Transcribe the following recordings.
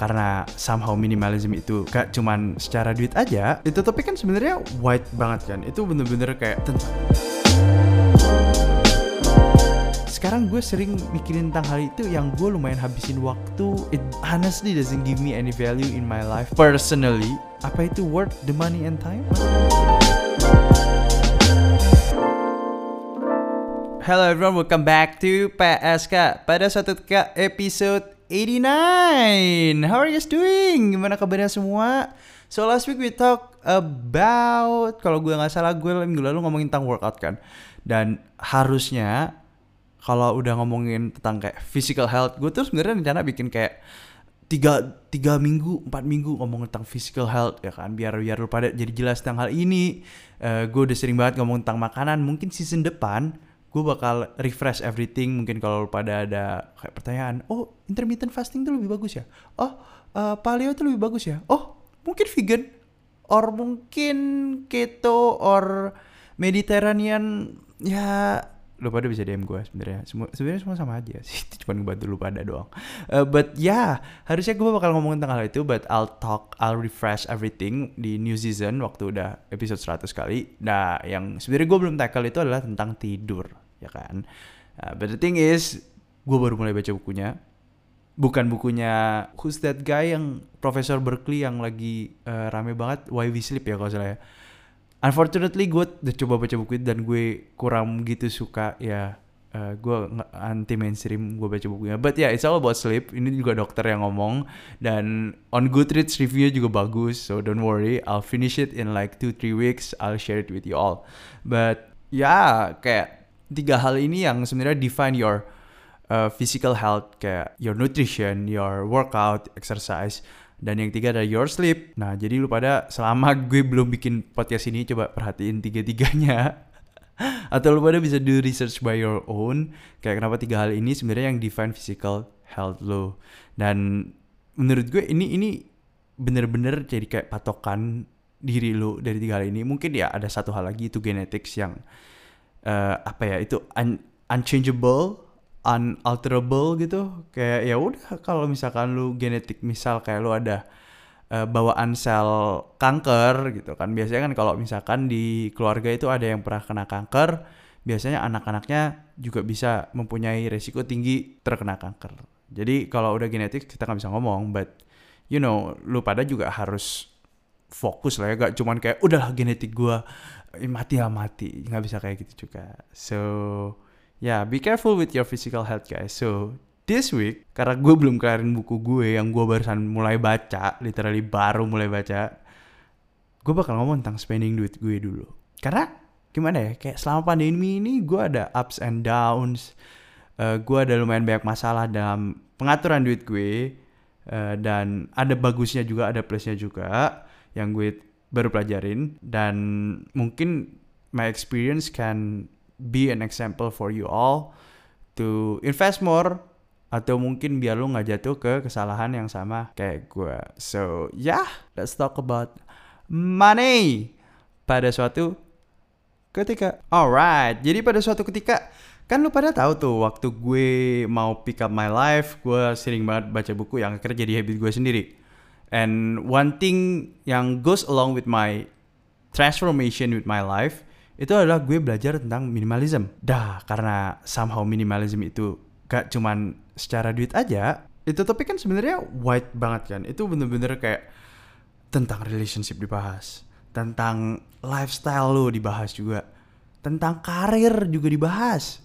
karena somehow minimalism itu gak cuman secara duit aja itu topik kan sebenarnya wide banget kan. Itu bener-bener kayak tentang sekarang gue sering mikirin tentang hal itu yang gue lumayan habisin waktu. It honestly doesn't give me any value in my life. Personally apa itu worth the money and time? Hello everyone, welcome back to PSK pada ketika episode 89 How are you guys doing? Gimana kabarnya semua? So last week we talk about Kalau gue gak salah gue minggu lalu ngomongin tentang workout kan. Dan harusnya kalau udah ngomongin tentang kayak physical health, gue tuh sebenarnya rencana bikin kayak tiga tiga minggu empat minggu ngomong tentang physical health ya kan? Biar biar lu pada jadi jelas tentang hal ini. Uh, gue udah sering banget ngomong tentang makanan. Mungkin season depan gue bakal refresh everything mungkin kalau pada ada kayak pertanyaan oh intermittent fasting tuh lebih bagus ya? Oh uh, paleo tuh lebih bagus ya? Oh mungkin vegan or mungkin keto or Mediterranean. Ya lu pada bisa DM gue sebenarnya. Semua sebenarnya semua sama aja sih cuma ngebantu lu pada doang. Uh, but yeah, harusnya gue bakal ngomongin tentang hal itu but I'll talk I'll refresh everything di new season waktu udah episode 100 kali. Nah yang sebenarnya gue belum tackle itu adalah tentang tidur ya kan? Uh, but the thing is gue baru mulai baca bukunya. Bukan bukunya Who's That Guy yang Profesor Berkeley yang lagi uh, rame banget? Why We Sleep ya kalau salah ya unfortunately gue udah coba baca buku itu dan gue kurang gitu suka ya uh, gue anti mainstream gue baca bukunya. But ya yeah, it's all about sleep. Ini juga dokter yang ngomong. Dan on Goodreads reviewnya juga bagus so don't worry. I'll finish it in like 2-3 weeks. I'll share it with you all. But ya yeah, kayak tiga hal ini yang sebenarnya define your uh, physical health kayak your nutrition your workout exercise dan yang tiga adalah your sleep. Nah, jadi lu pada selama gue belum bikin podcast ini coba perhatiin tiga-tiganya. Atau lu pada bisa do research by your own. Kayak kenapa tiga hal ini sebenarnya yang define physical health lo. Dan menurut gue ini ini bener-bener jadi kayak patokan diri lu dari tiga hal ini. Mungkin ya ada satu hal lagi itu genetics yang uh, apa ya itu un unchangeable unalterable gitu. Kayak ya udah kalau misalkan lu genetik misal kayak lu ada uh, bawaan sel kanker gitu kan. Biasanya kan kalau misalkan di keluarga itu ada yang pernah kena kanker biasanya anak-anaknya juga bisa mempunyai resiko tinggi terkena kanker. Jadi kalau udah genetik kita nggak bisa ngomong but you know lu pada juga harus fokus lah ya. Gak cuman kayak udah genetik gua mati lah mati. Nggak bisa kayak gitu juga. So Ya, yeah, be careful with your physical health guys. So, this week, karena gue belum kelarin buku gue yang gue barusan mulai baca, literally baru mulai baca, gue bakal ngomong tentang spending duit gue dulu. Karena gimana ya, kayak selama pandemi ini gue ada ups and downs, uh, gue ada lumayan banyak masalah dalam pengaturan duit gue, uh, dan ada bagusnya juga, ada plusnya juga, yang gue baru pelajarin, dan mungkin my experience can be an example for you all to invest more atau mungkin biar lu nggak jatuh ke kesalahan yang sama kayak gue. So yeah, let's talk about money pada suatu ketika. Alright, jadi pada suatu ketika kan lu pada tahu tuh waktu gue mau pick up my life, gue sering banget baca buku yang akhirnya jadi habit gue sendiri. And one thing yang goes along with my transformation with my life itu adalah gue belajar tentang minimalism. Dah, karena somehow minimalism itu gak cuman secara duit aja, itu topik kan sebenarnya wide banget kan. Itu bener-bener kayak tentang relationship dibahas, tentang lifestyle lo dibahas juga, tentang karir juga dibahas.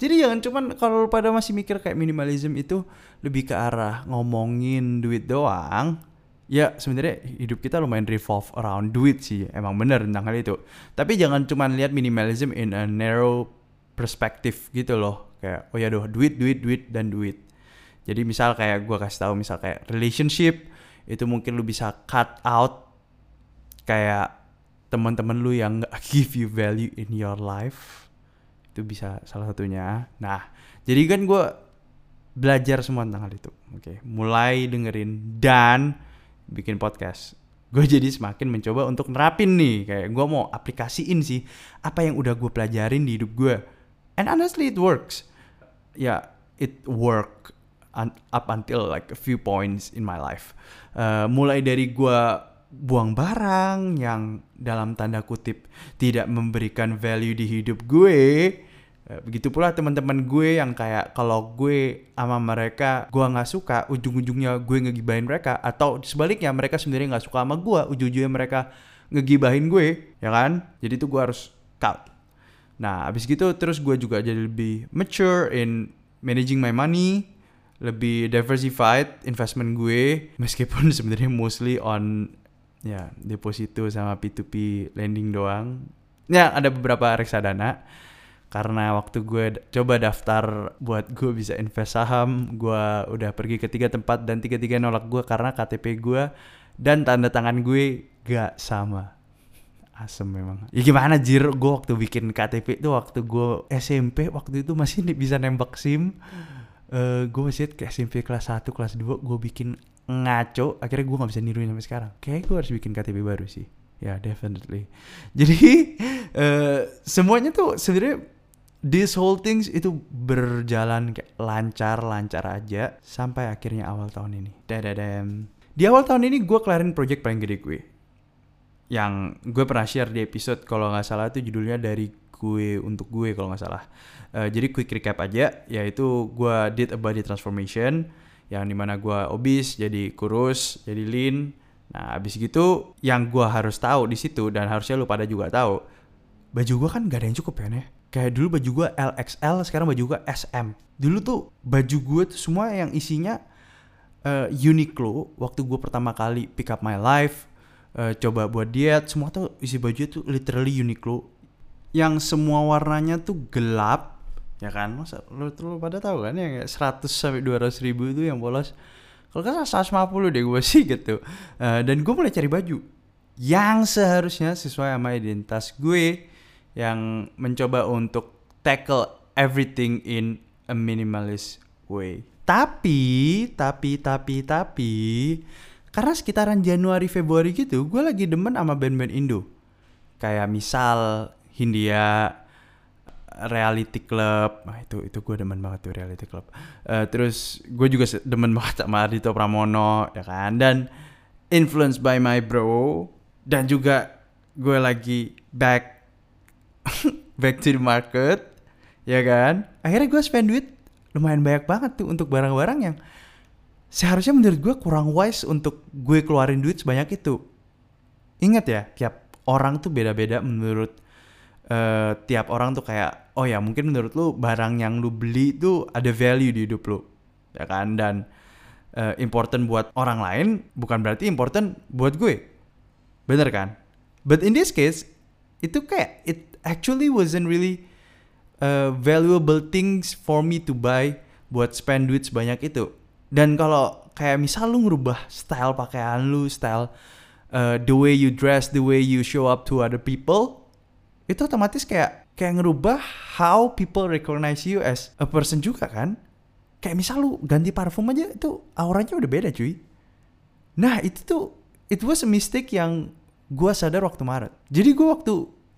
Jadi jangan cuman kalau pada masih mikir kayak minimalism itu lebih ke arah ngomongin duit doang, ya sebenarnya hidup kita lumayan revolve around duit sih emang bener tentang hal itu. Tapi jangan cuma lihat minimalism in a narrow perspective gitu loh. Kayak oh ya doh duit duit duit dan duit. Jadi misal kayak gue kasih tahu misal kayak relationship itu mungkin lu bisa cut out kayak teman-teman lu yang gak give you value in your life. Itu bisa salah satunya. Nah jadi kan gue belajar semua tentang hal itu. Oke mulai dengerin dan bikin podcast gue jadi semakin mencoba untuk nerapin nih kayak gue mau aplikasiin sih apa yang udah gue pelajarin di hidup gue and honestly it works ya yeah, it work up until like a few points in my life. Uh, mulai dari gue buang barang yang dalam tanda kutip tidak memberikan value di hidup gue. Uh, begitu pula teman-teman gue yang kayak kalau gue sama mereka gue nggak suka ujung-ujungnya gue ngegibahin mereka. Atau sebaliknya mereka sendiri nggak suka sama gue ujung-ujungnya mereka ngegibahin gue ya kan? Jadi tuh gue harus cut. Nah abis gitu terus gue juga jadi lebih mature in managing my money lebih diversified investment gue meskipun sebenarnya mostly on ya deposito sama P2P lending doang. Ya ada beberapa reksadana karena waktu gue coba daftar buat gue bisa invest saham gue udah pergi ke tiga tempat dan tiga-tiga nolak gue karena KTP gue dan tanda tangan gue gak sama. Asem memang. Ya gimana jir? Gue waktu bikin KTP itu waktu gue SMP waktu itu masih bisa nembak SIM. Uh, gue masih ke SMP kelas 1 kelas 2 gue bikin ngaco. Akhirnya gue nggak bisa niruin sampai sekarang. Kayak gue harus bikin KTP baru sih. Ya yeah, definitely. Jadi uh, semuanya tuh sebenarnya this whole things itu berjalan kayak lancar lancar aja sampai akhirnya awal tahun ini dadadam di awal tahun ini gue kelarin project paling gede gue yang gue pernah share di episode kalau nggak salah itu judulnya dari gue untuk gue kalau nggak salah. Uh, jadi quick recap aja, yaitu gue did a body transformation yang di mana gue obes jadi kurus jadi lean. Nah abis gitu yang gue harus tahu di situ dan harusnya lu pada juga tahu baju gue kan gak ada yang cukup ya nih. Kayak dulu baju gue LXL, sekarang baju gue SM. Dulu tuh baju gue tuh semua yang isinya uh, Uniqlo waktu gue pertama kali pick up my life uh, coba buat diet semua tuh isi baju tuh literally Uniqlo. Yang semua warnanya tuh gelap ya kan? Masa lu tuh pada tahu kan yang 100 sampai 200 ribu itu yang bolos? Kalau kan 150 deh gue sih gitu. Uh, dan gue mulai cari baju yang seharusnya sesuai sama identitas gue yang mencoba untuk tackle everything in a minimalist way. Tapi tapi tapi tapi karena sekitaran Januari Februari gitu gue lagi demen sama band-band Indo. Kayak misal Hindia Reality Club. Nah itu itu gue demen banget tuh Reality Club. Uh, terus gue juga demen banget sama Ardito Pramono ya kan? Dan influenced by my bro. Dan juga gue lagi back back to the market ya kan akhirnya gue spend duit lumayan banyak banget tuh untuk barang-barang yang seharusnya menurut gue kurang wise untuk gue keluarin duit sebanyak itu. Ingat ya, tiap orang tuh beda-beda menurut uh, tiap orang tuh kayak, oh ya mungkin menurut lu barang yang lu beli itu ada value di hidup lu, ya kan? Dan uh, important buat orang lain bukan berarti important buat gue, bener kan? But in this case, itu kayak it actually wasn't really uh, valuable things for me to buy buat spend duit sebanyak itu dan kalau kayak misal lu ngerubah style pakaian lu, style uh, the way you dress, the way you show up to other people, itu otomatis kayak kayak ngerubah how people recognize you as a person juga kan? Kayak misal lu ganti parfum aja itu auranya udah beda cuy. Nah itu tuh it was a mistake yang gue sadar waktu Maret. Jadi gue waktu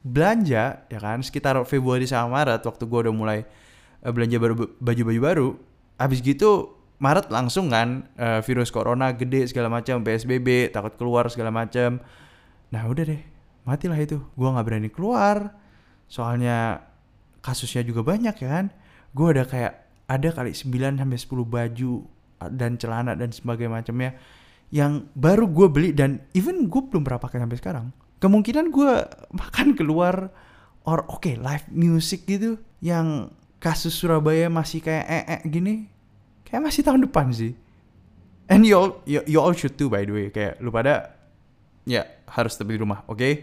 belanja ya kan? Sekitar Februari sama Maret waktu gue udah mulai uh, belanja baru baju-baju baru. Abis gitu Maret langsung kan uh, virus corona gede segala macam PSBB takut keluar segala macam. Nah udah deh matilah itu. Gue nggak berani keluar. Soalnya kasusnya juga banyak ya kan? Gue udah kayak ada kali 9 sampai 10 baju dan celana dan sebagainya macamnya yang baru gue beli dan even gue belum pernah pakai sampai sekarang kemungkinan gue makan keluar or oke okay, live music gitu yang kasus Surabaya masih kayak eh, -e gini kayak masih tahun depan sih. And you all you, you all should too by the way. Kayak lu pada ya harus tetap di rumah oke? Okay?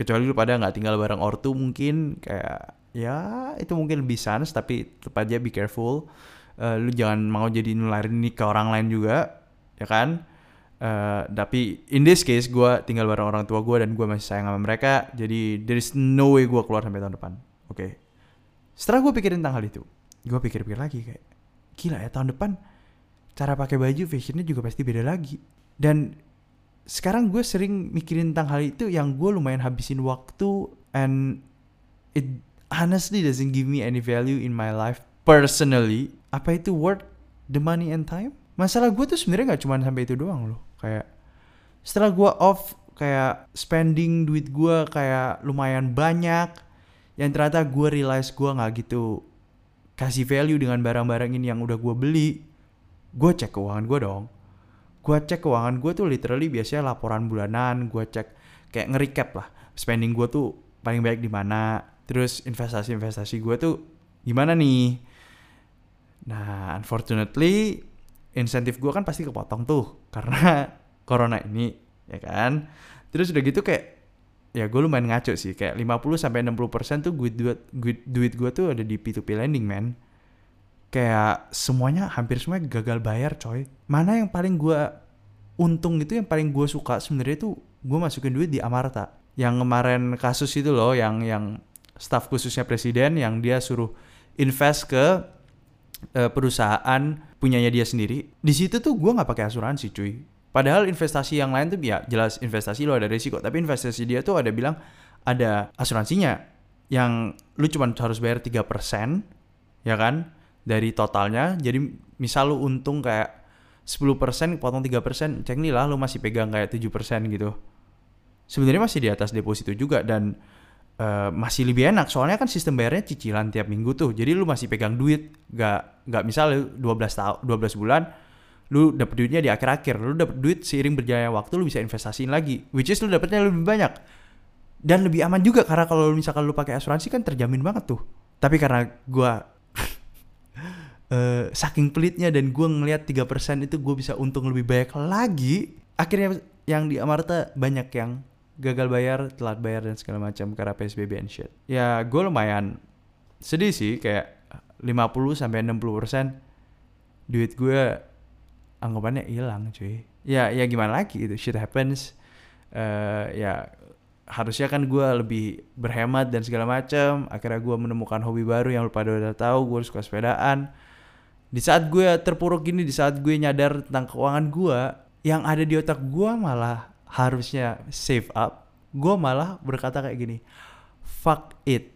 kecuali lu pada nggak tinggal bareng ortu mungkin kayak ya itu mungkin lebih sans tapi tetap aja be careful. Uh, lu jangan mau jadi nularin ini ke orang lain juga ya kan uh, tapi in this case gue tinggal bareng orang tua gue dan gue masih sayang sama mereka. Jadi there is no way gue keluar sampai tahun depan. Oke. Okay? setelah gue pikirin tentang hal itu gue pikir-pikir lagi kayak gila ya tahun depan cara pakai baju fashionnya juga pasti beda lagi. Dan sekarang gue sering mikirin tentang hal itu yang gue lumayan habisin waktu and it honestly doesn't give me any value in my life personally. Apa itu worth the money and time? Masalah gue tuh sebenarnya nggak cuma sampai itu doang loh kayak setelah gue off kayak spending duit gue kayak lumayan banyak yang ternyata gue realize gue nggak gitu kasih value dengan barang-barang ini yang udah gue beli. Gue cek keuangan gue dong. Gue cek keuangan gue tuh literally biasanya laporan bulanan gue cek kayak nge-recap lah spending gue tuh paling baik di mana. Terus investasi-investasi gue tuh gimana nih? Nah unfortunately insentif gue kan pasti kepotong tuh karena corona ini ya kan? Terus udah gitu kayak ya gue lumayan ngaco sih kayak 50 sampai 60% tuh duit duit duit, duit gue tuh ada di P2P lending man kayak semuanya hampir semuanya gagal bayar coy. Mana yang paling gue untung itu yang paling gue suka sebenarnya tuh gue masukin duit di Amarta. Yang kemarin kasus itu loh yang yang staff khususnya presiden yang dia suruh invest ke uh, perusahaan punyanya dia sendiri di situ tuh gue nggak pakai asuransi cuy Padahal investasi yang lain tuh ya jelas investasi lo ada risiko, tapi investasi dia tuh ada bilang ada asuransinya yang lu cuma harus bayar 3% ya kan dari totalnya. Jadi misal lu untung kayak 10% potong 3%, cek nih lah lu masih pegang kayak 7% gitu. Sebenarnya masih di atas deposito juga dan uh, masih lebih enak. Soalnya kan sistem bayarnya cicilan tiap minggu tuh. Jadi lu masih pegang duit, gak gak misal 12 tahun 12 bulan lu dapet duitnya di akhir-akhir. Lu dapet duit seiring berjalannya waktu lu bisa investasiin lagi. Which is lu dapetnya lebih banyak. Dan lebih aman juga karena kalau misalkan lu pakai asuransi kan terjamin banget tuh. Tapi karena gua uh, saking pelitnya dan gua ngelihat 3% itu gua bisa untung lebih banyak lagi akhirnya yang di Amarta banyak yang gagal bayar telat bayar dan segala macam karena PSBB and shit. Ya gue lumayan sedih sih kayak 50 sampai 60% duit gue anggapannya hilang cuy. Ya ya gimana lagi itu shit happens. Uh, ya harusnya kan gue lebih berhemat dan segala macam. Akhirnya gue menemukan hobi baru yang lu pada udah tahu gue suka sepedaan. Di saat gue terpuruk gini di saat gue nyadar tentang keuangan gue yang ada di otak gue malah harusnya save up gue malah berkata kayak gini fuck it.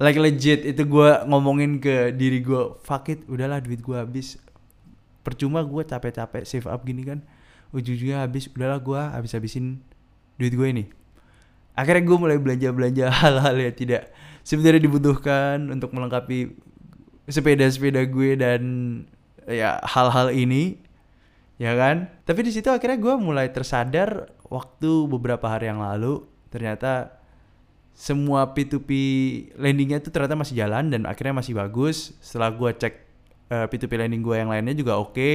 Like legit itu gue ngomongin ke diri gue fuck it udahlah duit gue habis. Percuma gue capek-capek save up gini kan ujung-ujungnya habis udahlah gue habis-habisin duit gue ini. Akhirnya gue mulai belanja-belanja hal-hal yang tidak sebenarnya dibutuhkan untuk melengkapi sepeda-sepeda gue dan ya hal-hal ini ya kan? Tapi di situ akhirnya gue mulai tersadar waktu beberapa hari yang lalu ternyata semua P2P landingnya itu ternyata masih jalan dan akhirnya masih bagus. Setelah gue cek uh, P2P lending gue yang lainnya juga oke okay.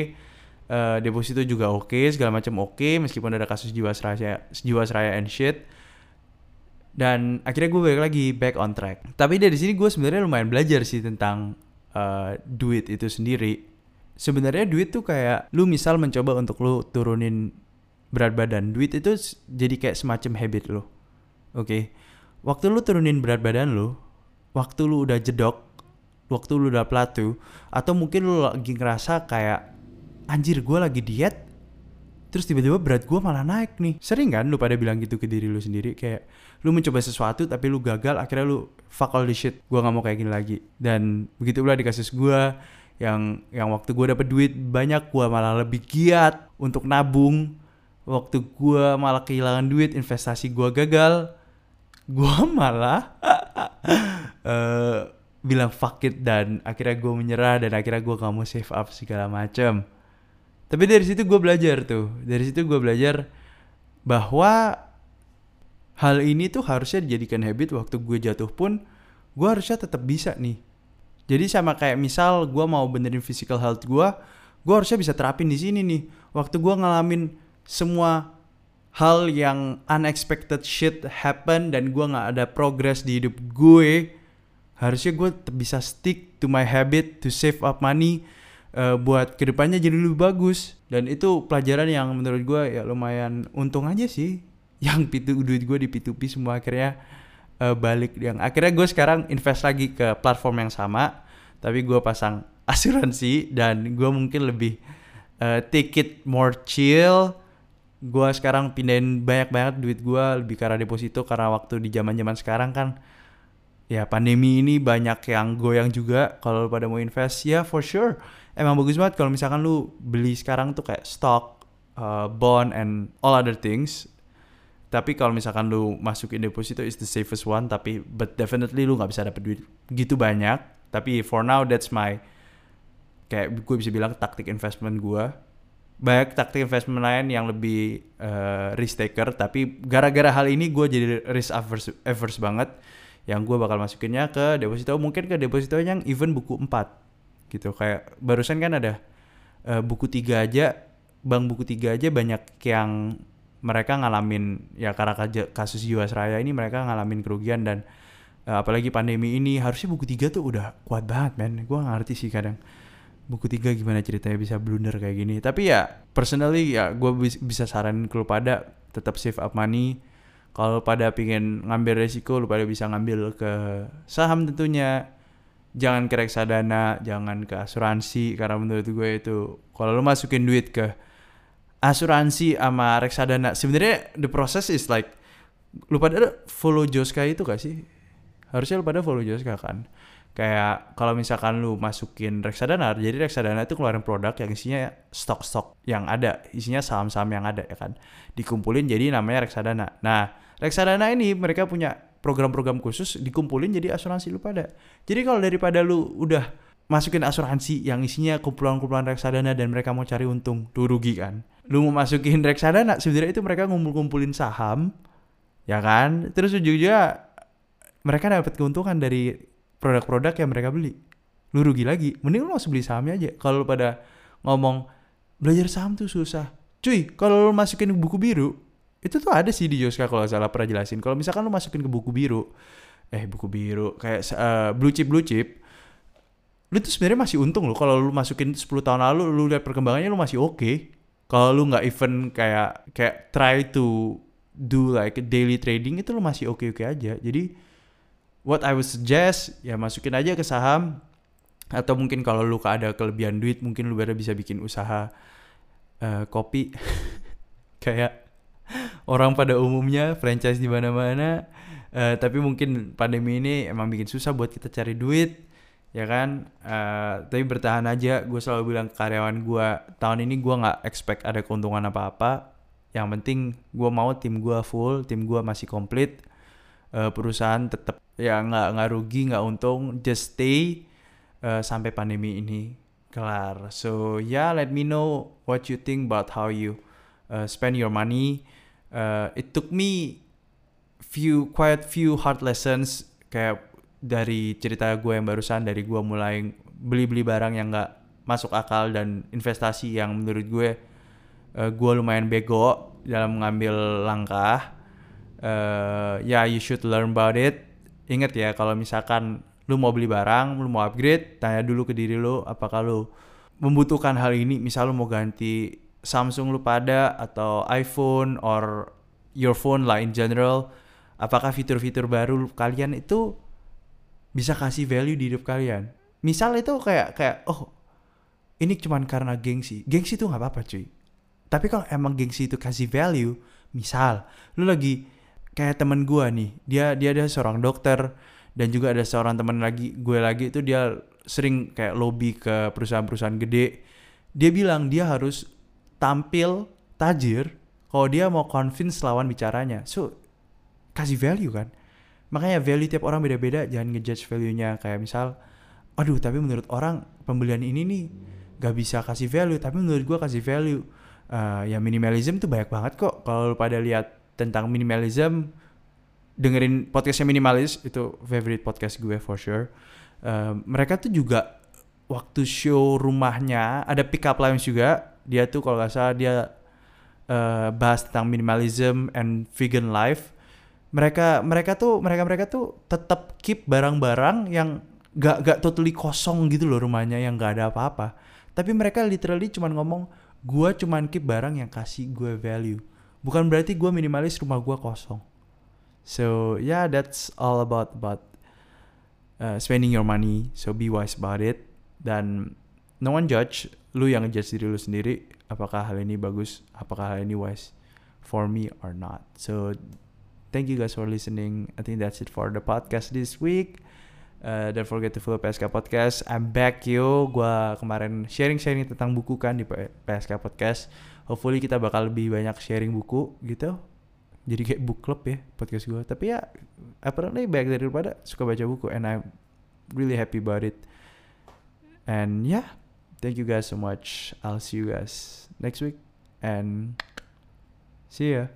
uh, deposito juga oke okay, segala macam oke okay, meskipun ada kasus jiwasraya jiwasraya and shit. Dan akhirnya gue balik lagi back on track. Tapi dari sini gue sebenarnya lumayan belajar sih tentang uh, duit itu sendiri sebenarnya duit tuh kayak lu misal mencoba untuk lu turunin berat badan duit itu jadi kayak semacam habit lo oke? Okay? waktu lu turunin berat badan lu waktu lu udah jedok waktu lu udah plateau atau mungkin lu lagi ngerasa kayak anjir gue lagi diet terus tiba-tiba berat gue malah naik nih. Sering kan lu pada bilang gitu ke diri lu sendiri? Kayak lu mencoba sesuatu tapi lu gagal akhirnya lu fuck all this shit gue nggak mau kayak gini lagi. Dan begitu pula di kasus gue yang yang waktu gue dapet duit banyak gue malah lebih giat untuk nabung. Waktu gue malah kehilangan duit investasi gue gagal gue malah uh, bilang fuck it dan akhirnya gue menyerah dan akhirnya gue gak mau save up segala macem. Tapi dari situ gue belajar tuh. Dari situ gue belajar bahwa hal ini tuh harusnya dijadikan habit. Waktu gue jatuh pun gue harusnya tetap bisa nih jadi sama kayak misal gue mau benerin physical health gue gue harusnya bisa terapin di sini nih. Waktu gue ngalamin semua hal yang unexpected shit happen dan gue nggak ada progress di hidup gue harusnya gue bisa stick to my habit to save up money uh, buat ke depannya jadi lebih bagus. Dan itu pelajaran yang menurut gue ya lumayan untung aja sih. Yang pitu duit gue di P2P semua akhirnya uh, balik yang akhirnya gue sekarang invest lagi ke platform yang sama tapi gue pasang asuransi dan gue mungkin lebih uh, it more chill. Gue sekarang pindahin banyak banget duit gue lebih karena deposito karena waktu di zaman zaman sekarang kan ya pandemi ini banyak yang goyang juga kalau pada mau invest. Ya for sure. Emang bagus banget kalau misalkan lu beli sekarang tuh kayak stock uh, bond and all other things tapi kalau misalkan lu masukin deposito is the safest one tapi but definitely lu nggak bisa dapet duit gitu banyak. Tapi for now that's my kayak gue bisa bilang taktik investment gue banyak taktik investment lain yang lebih uh, risk taker tapi gara-gara hal ini gue jadi risk averse, averse banget. Yang gue bakal masukinnya ke deposito mungkin ke deposito yang even buku 4 gitu. Kayak barusan kan ada uh, buku tiga aja bank buku tiga aja banyak yang mereka ngalamin ya karena kasus Jiwasraya ini mereka ngalamin kerugian dan uh, apalagi pandemi ini harusnya buku tiga tuh udah kuat banget men. Gue ngerti sih kadang buku tiga gimana ceritanya bisa blunder kayak gini. Tapi ya personally ya gue bisa saranin ke lu pada tetap save up money. Kalau pada pingin ngambil resiko lu pada bisa ngambil ke saham tentunya. Jangan ke reksadana jangan ke asuransi karena menurut gue itu kalau lu masukin duit ke asuransi sama reksadana. Sebenarnya the process is like lu pada follow Joska itu gak sih? Harusnya lu pada follow Joska kan? Kayak kalau misalkan lu masukin reksadana jadi reksadana itu keluarin produk yang isinya stok-stok yang ada isinya saham-saham yang ada ya kan? Dikumpulin jadi namanya reksadana. Nah reksadana ini mereka punya program-program khusus dikumpulin jadi asuransi lu pada. Jadi kalau daripada lu udah masukin asuransi yang isinya kumpulan-kumpulan reksadana dan mereka mau cari untung, lu rugi kan. Lu mau masukin reksadana sebenarnya itu mereka ngumpul-kumpulin saham ya kan. Terus ujung-ujungnya mereka dapat keuntungan dari produk-produk yang mereka beli. Lu rugi lagi. Mending lu langsung beli sahamnya aja. Kalau pada ngomong belajar saham tuh susah. Cuy, kalau lu masukin buku biru, itu tuh ada sih di Joska kalau salah pernah jelasin. Kalau misalkan lu masukin ke buku biru, eh buku biru kayak uh, blue chip blue chip, lu tuh sebenarnya masih untung loh. Kalau lu masukin 10 tahun lalu, lu lihat perkembangannya lu masih oke. Okay. Kalau lu nggak even kayak kayak try to do like daily trading itu lu masih oke oke aja. Jadi what I would suggest ya masukin aja ke saham. Atau mungkin kalau lu ada kelebihan duit mungkin lu bisa bikin usaha uh, kopi. Kayak orang pada umumnya franchise di mana-mana. Uh, tapi mungkin pandemi ini emang bikin susah buat kita cari duit ya kan? Uh, tapi bertahan aja. Gue selalu bilang ke karyawan gue tahun ini gue nggak expect ada keuntungan apa-apa. Yang penting gue mau tim gue full tim gue masih komplit. Uh, perusahaan tetap ya nggak nggak rugi nggak untung. Just stay uh, sampai pandemi ini kelar. So yeah let me know what you think about how you uh, spend your money. Uh, it took me few quite few hard lessons. Kayak dari cerita gue yang barusan dari gue mulai beli-beli barang yang nggak masuk akal dan investasi yang menurut gue uh, gue lumayan bego dalam mengambil langkah uh, ya yeah, you should learn about it. Inget ya kalau misalkan lu mau beli barang lu mau upgrade tanya dulu ke diri lu apakah lu membutuhkan hal ini? Misal lu mau ganti Samsung lu pada atau iPhone or your phone lah in general apakah fitur-fitur baru kalian itu bisa kasih value di hidup kalian misal itu kayak kayak oh ini cuman karena gengsi gengsi itu nggak apa-apa cuy tapi kalau emang gengsi itu kasih value misal lu lagi kayak temen gue nih dia dia ada seorang dokter dan juga ada seorang teman lagi gue lagi itu dia sering kayak lobby ke perusahaan-perusahaan gede dia bilang dia harus tampil tajir kalau dia mau convince lawan bicaranya. So, kasih value kan. Makanya value tiap orang beda-beda, jangan ngejudge value-nya. Kayak misal, aduh tapi menurut orang pembelian ini nih gak bisa kasih value, tapi menurut gue kasih value. Uh, ya minimalism tuh banyak banget kok. Kalau pada lihat tentang minimalism, dengerin podcastnya minimalis itu favorite podcast gue for sure. Uh, mereka tuh juga waktu show rumahnya ada pick up lines juga dia tuh kalau nggak salah dia uh, bahas tentang minimalism and vegan life mereka mereka tuh mereka mereka tuh tetap keep barang-barang yang gak gak totally kosong gitu loh rumahnya yang gak ada apa-apa. Tapi mereka literally cuman ngomong gue cuman keep barang yang kasih gue value. Bukan berarti gue minimalis rumah gue kosong. So yeah that's all about about uh, spending your money. So be wise about it. Dan no one judge. Lu yang ngejudge diri lu sendiri apakah hal ini bagus apakah hal ini wise for me or not. So thank you guys for listening. I think that's it for the podcast this week. Uh, don't forget to follow PSK Podcast. I'm back yo. Gua kemarin sharing-sharing tentang buku kan di PSK Podcast. Hopefully kita bakal lebih banyak sharing buku gitu. Jadi kayak book club ya podcast gue. Tapi ya apparently baik daripada suka baca buku and I'm really happy about it. And yeah, thank you guys so much. I'll see you guys next week and see ya.